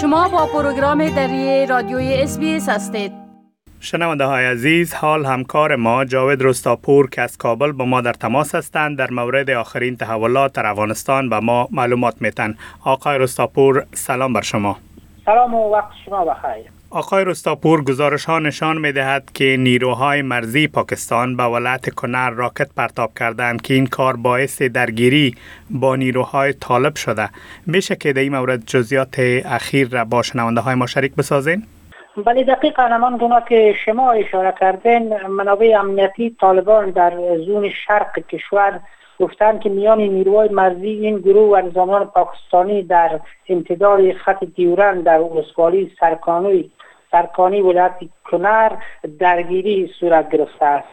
شما با پروگرام دری رادیوی اس هستید. شنونده های عزیز حال همکار ما جاوید رستاپور که از کابل با ما در تماس هستند در مورد آخرین تحولات در افغانستان به ما معلومات میتن. آقای رستاپور سلام بر شما. سلام و وقت شما بخیر. آقای رستاپور گزارش ها نشان می دهد که نیروهای مرزی پاکستان به ولایت کنر راکت پرتاب کردند که این کار باعث درگیری با نیروهای طالب شده میشه که در این مورد جزیات اخیر را با شنونده های ما شریک بسازین؟ بله دقیقا همان گونه که شما اشاره کردین منابع امنیتی طالبان در زون شرق کشور گفتند که میان نیروهای مرزی این گروه و نظامیان پاکستانی در امتداد خط دیورن در ولسوالی سرکانی سرکانی ولایت کنر درگیری صورت گرفته است.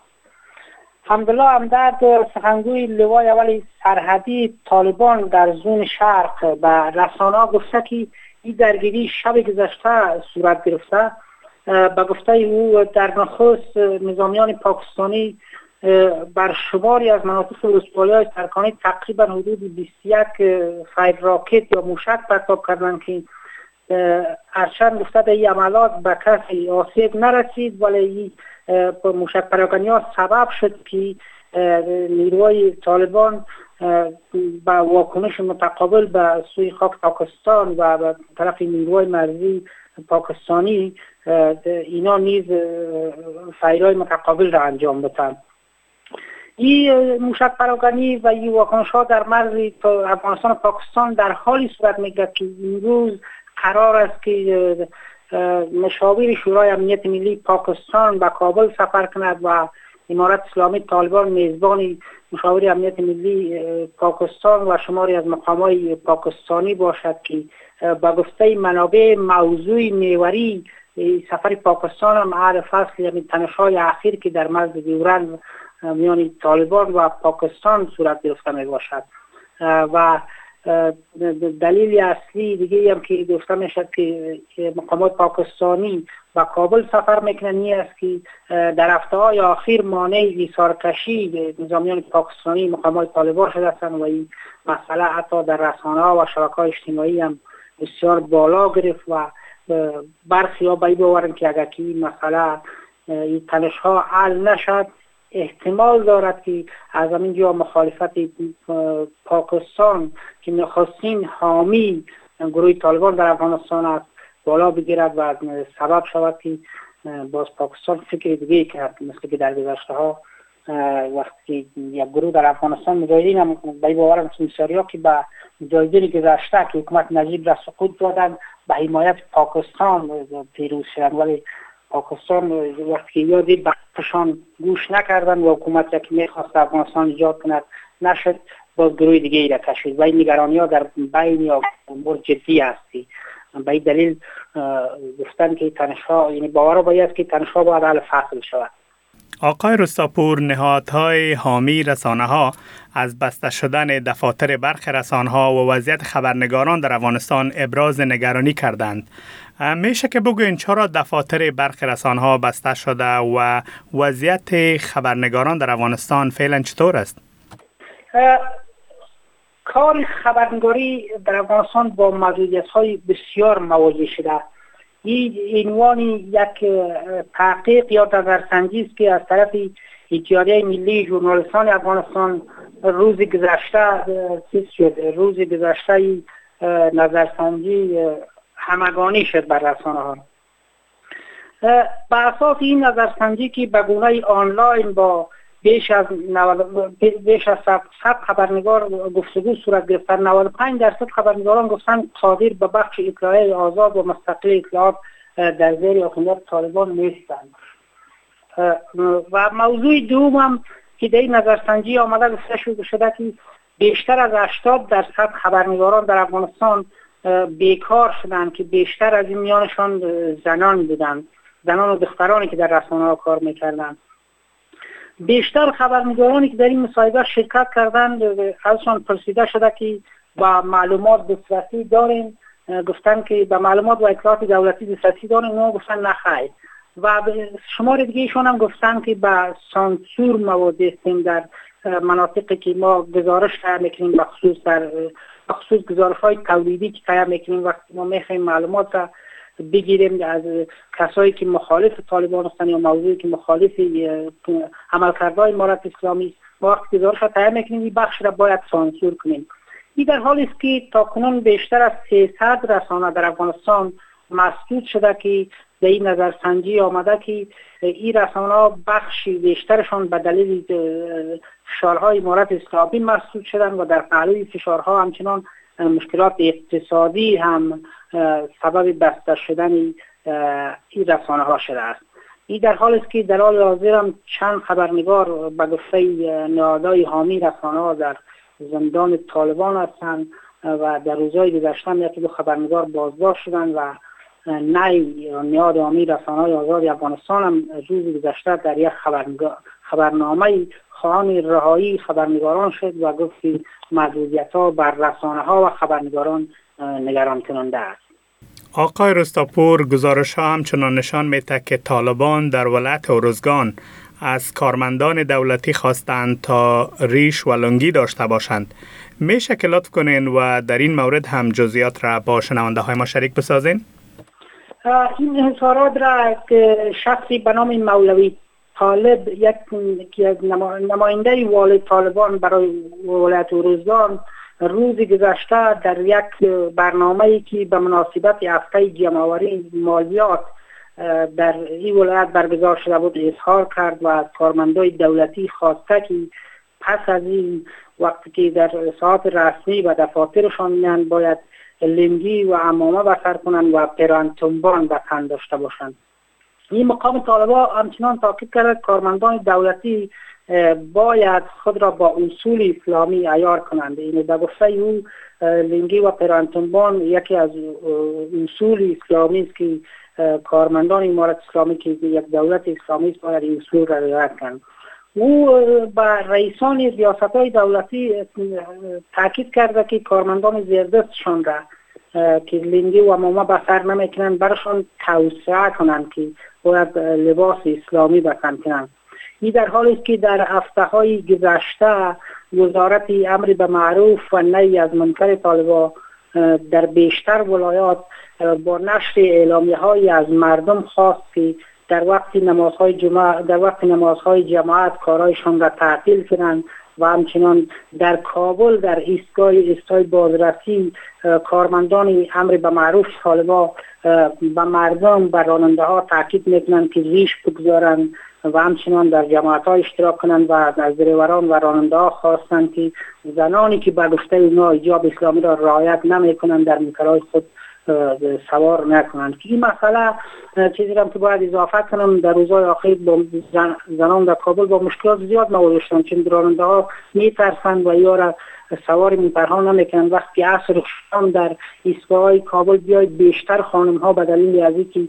حمدالله همدرد سخنگوی لوای اول سرحدی طالبان در زون شرق و رسانه گفته که این درگیری شب گذشته صورت گرفته. به گفته او در نخست نظامیان پاکستانی بر شماری از مناطق ولسوالی های سرکانی تقریبا حدود 21 فیر راکت یا موشک پرتاب کردند که هرچند گفته در این عملات به کسی آسیب نرسید ولی موشک پراکنی سبب شد که نیروهای طالبان با واکنش متقابل به سوی خاک پاکستان و به طرف نیروهای مرزی پاکستانی اینا نیز فیرهای متقابل را انجام بدن این موشک پراکنی و این واکنش ها در مرز افغانستان و پاکستان در حالی صورت میگه که این روز قرار است که مشاور شورای امنیت ملی پاکستان به کابل سفر کند و امارت اسلامی طالبان میزبان مشاور امنیت ملی پاکستان و شماری از مقامای پاکستانی باشد که با گفته منابع موضوع میوری سفر پاکستان هم هر فصل یعنی تنشای اخیر که در مرز دیورن میان طالبان و پاکستان صورت گرفته می باشد و دلیل اصلی دیگه هم که گفته می‌شد که مقامات پاکستانی و کابل سفر می‌کنن است که در هفته های آخر مانع ایثار کشی نظامیان پاکستانی مقامات طالبان شده و این مسئله حتی در رسانه ها و شبکه های اجتماعی هم بسیار بالا گرفت و برخی ها به باورن که اگر که این مسئله این تنش ها حل نشد. احتمال دارد که از همین جا مخالفت پاکستان که نخستین حامی گروه طالبان در افغانستان است بالا بگیرد و سبب شود که باز پاکستان فکر دیگه کرد مثل که در گذشته ها وقتی یک گروه در افغانستان مجاهدین هم به باورم ها که به مجاهدین گذشته که حکومت نجیب را سقوط دادن به حمایت پاکستان پیروز شدن ولی پاکستان وقتی یادی بخشان گوش نکردن و حکومت که می‌خواست افغانستان ایجاد کند نشد. باز گروه دیگه ای را کشید و این نگرانی ها در بین یا امور جدی هستی. به این دلیل گفتن که تنشها یعنی باور باید که تنشها باید حل فصل شود. آقای رستاپور نهادهای حامی رسانه ها از بسته شدن دفاتر برخ رسانه ها و وضعیت خبرنگاران در افغانستان ابراز نگرانی کردند. میشه که بگوین چرا دفاتر برخ رسانه بسته شده و وضعیت خبرنگاران در افغانستان فعلا چطور است؟ کار خبرنگاری در افغانستان با محدودیت های بسیار مواجه شده این عنوان یک تحقیق یا نظرسنجی است که از طرف اتحادیه ملی ژورنالیستان افغانستان روز گذشته روز گذشته نظرسنجی همگانی شد بر رسانه ها. به اساس این نظرسنجی که به گونه آنلاین با بیش از بیش از صد خبرنگار گفتگو صورت گرفت 95 درصد خبرنگاران گفتن قادر به بخش اطلاعی آزاد و مستقل اطلاعات در زیر حکومت طالبان نیستند. و موضوع دوم هم که در این نظرسنجی آمده گفته شده که بیشتر از 80 درصد خبرنگاران در افغانستان بیکار شدند که بیشتر از این میانشان زنان بودند زنان و دخترانی که در رسانه ها کار می‌کردند بیشتر خبرنگارانی که در این مصاحبه شرکت کردند ازشان پرسیده شده که با معلومات دسترسی داریم گفتن که به معلومات و اطلاعات دولتی دسترسی داریم نه گفتن نخیر و شمار دیگه ایشون هم گفتن که به سانسور مواد هستیم در مناطقی که ما گزارش می‌کنیم بخصوص در خصوص گزارش های تولیدی که تیار می‌کنیم وقتی ما می‌خوایم معلومات بگیریم از کسایی که مخالف طالبان هستند یا موضوعی که مخالف عملکردهای امارت اسلامی. ما وقتی گزارش را تیار می‌کنیم این بخش را باید سانسور کنیم. این در حالی است که تا کنون بیشتر از 300 رسانه در افغانستان مسدود شده که به این نظر سنجی آمده که این رسانه ها بخشی بیشترشان به دلیل فشارهای امارت اسلامی مسدود شدن و در پهلوی فشارها همچنان مشکلات اقتصادی هم سبب بسته شدن این رسانه ها شده است. این در حال است که در حال حاضر هم چند خبرنگار به گفته نهادهای حامی رسانه ها در زندان طالبان هستند و در روزهای گذشته یکی دو خبرنگار بازداشت شدن و نی نیاد آمی رسانه آزاد افغانستان هم روز گذشته در یک خبرنامه خواهان رهایی خبرنگاران شد و گفت که ها بر رسانه ها و خبرنگاران نگران کننده است آقای رستاپور گزارش ها همچنان نشان میده که طالبان در ولایت اروزگان از کارمندان دولتی خواستند تا ریش و لنگی داشته باشند میشه که لطف کنین و در این مورد هم جزیات را با شنونده های ما شریک بسازین؟ این انحصارات را که شخصی به نام مولوی طالب یک از نماینده والد طالبان برای ولایت روزگان روزی گذشته در یک برنامه ای که به مناسبت هفته جمعوری مالیات در این ولایت برگزار شده بود اظهار کرد و از کارمندای دولتی خواسته که پس از این وقتی که در ساعت رسمی و دفاترشان باید لنگی و امامه بسر کنند و پرانتومبان به تن داشته باشند این مقام طالبا همچنان تاکید کرد کارمندان دولتی باید خود را با اصول اسلامی ایار کنند. این در گفته او لنگی و پرانتومبان یکی از اصول اسلامی است که کارمندان امارت اسلامی که یک دولت اسلامی است باید این اصول را رعایت کنند. او با رئیسان ریاست های دولتی تاکید کرده که کارمندان زیردستشان را که لنگی و ماما بسر نمی‌کنن برشان توسعه کنند که باید لباس اسلامی بسن کنند این در حالی است که در هفته های گذشته وزارت امر به معروف و نهی از منکر طالبا در بیشتر ولایات با نشر اعلامیه های از مردم خواست که در وقت نمازهای جمعه در وقت نمازهای جماعت کارایشان را تعطیل کنند و همچنان در کابل در ایستگاه ایستای بازرسی کارمندان امر به معروف طالبا به مردم و راننده ها تاکید می‌کنند که ریش بگذارند و همچنان در جماعت ها اشتراک کنند و از دریوران و راننده ها خواستند که زنانی که به گفته اونا ایجاب اسلامی را رعایت نمی کنند در میکرهای خود سوار نکنند که این مسئله چیزی را که باید اضافه کنم در روزهای آخر با زنان در کابل با مشکلات زیاد مواجه شدن چون راننده ها میترسند و یا سوار میپرها نمی‌کنند. وقتی عصر شام در ایستگاه های کابل بیاید بیشتر خانم ها به دلیل از اینکه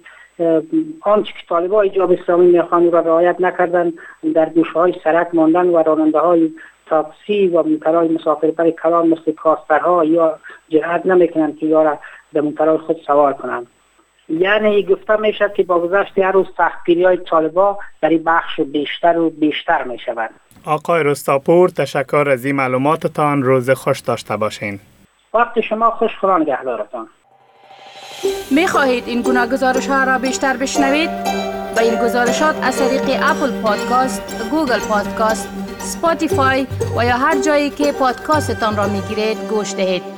آنچه که طالبا ایجاب اسلامی می‌خوان را رعایت نکردن در گوشه های سرک ماندن و راننده های تاکسی و مسافر مسافربر کلان مثل کاسترها یا جهت نمی‌کنند که یارا به موترهای خود سوار کنند. یعنی گفته می‌شد که با گذشت هر روز سختگیری های طالبا در این بخش بیشتر و بیشتر می شود آقای رستاپور تشکر از این معلوماتتان. روز خوش داشته باشین. وقت شما خوش خدا نگهدارتان می خواهید این گناه گزارش ها را بیشتر بشنوید؟ با این گزارشات از طریق اپل پادکاست، گوگل پادکاست، سپاتیفای و یا هر جایی که پادکاستتان را می گیرید گوش دهید.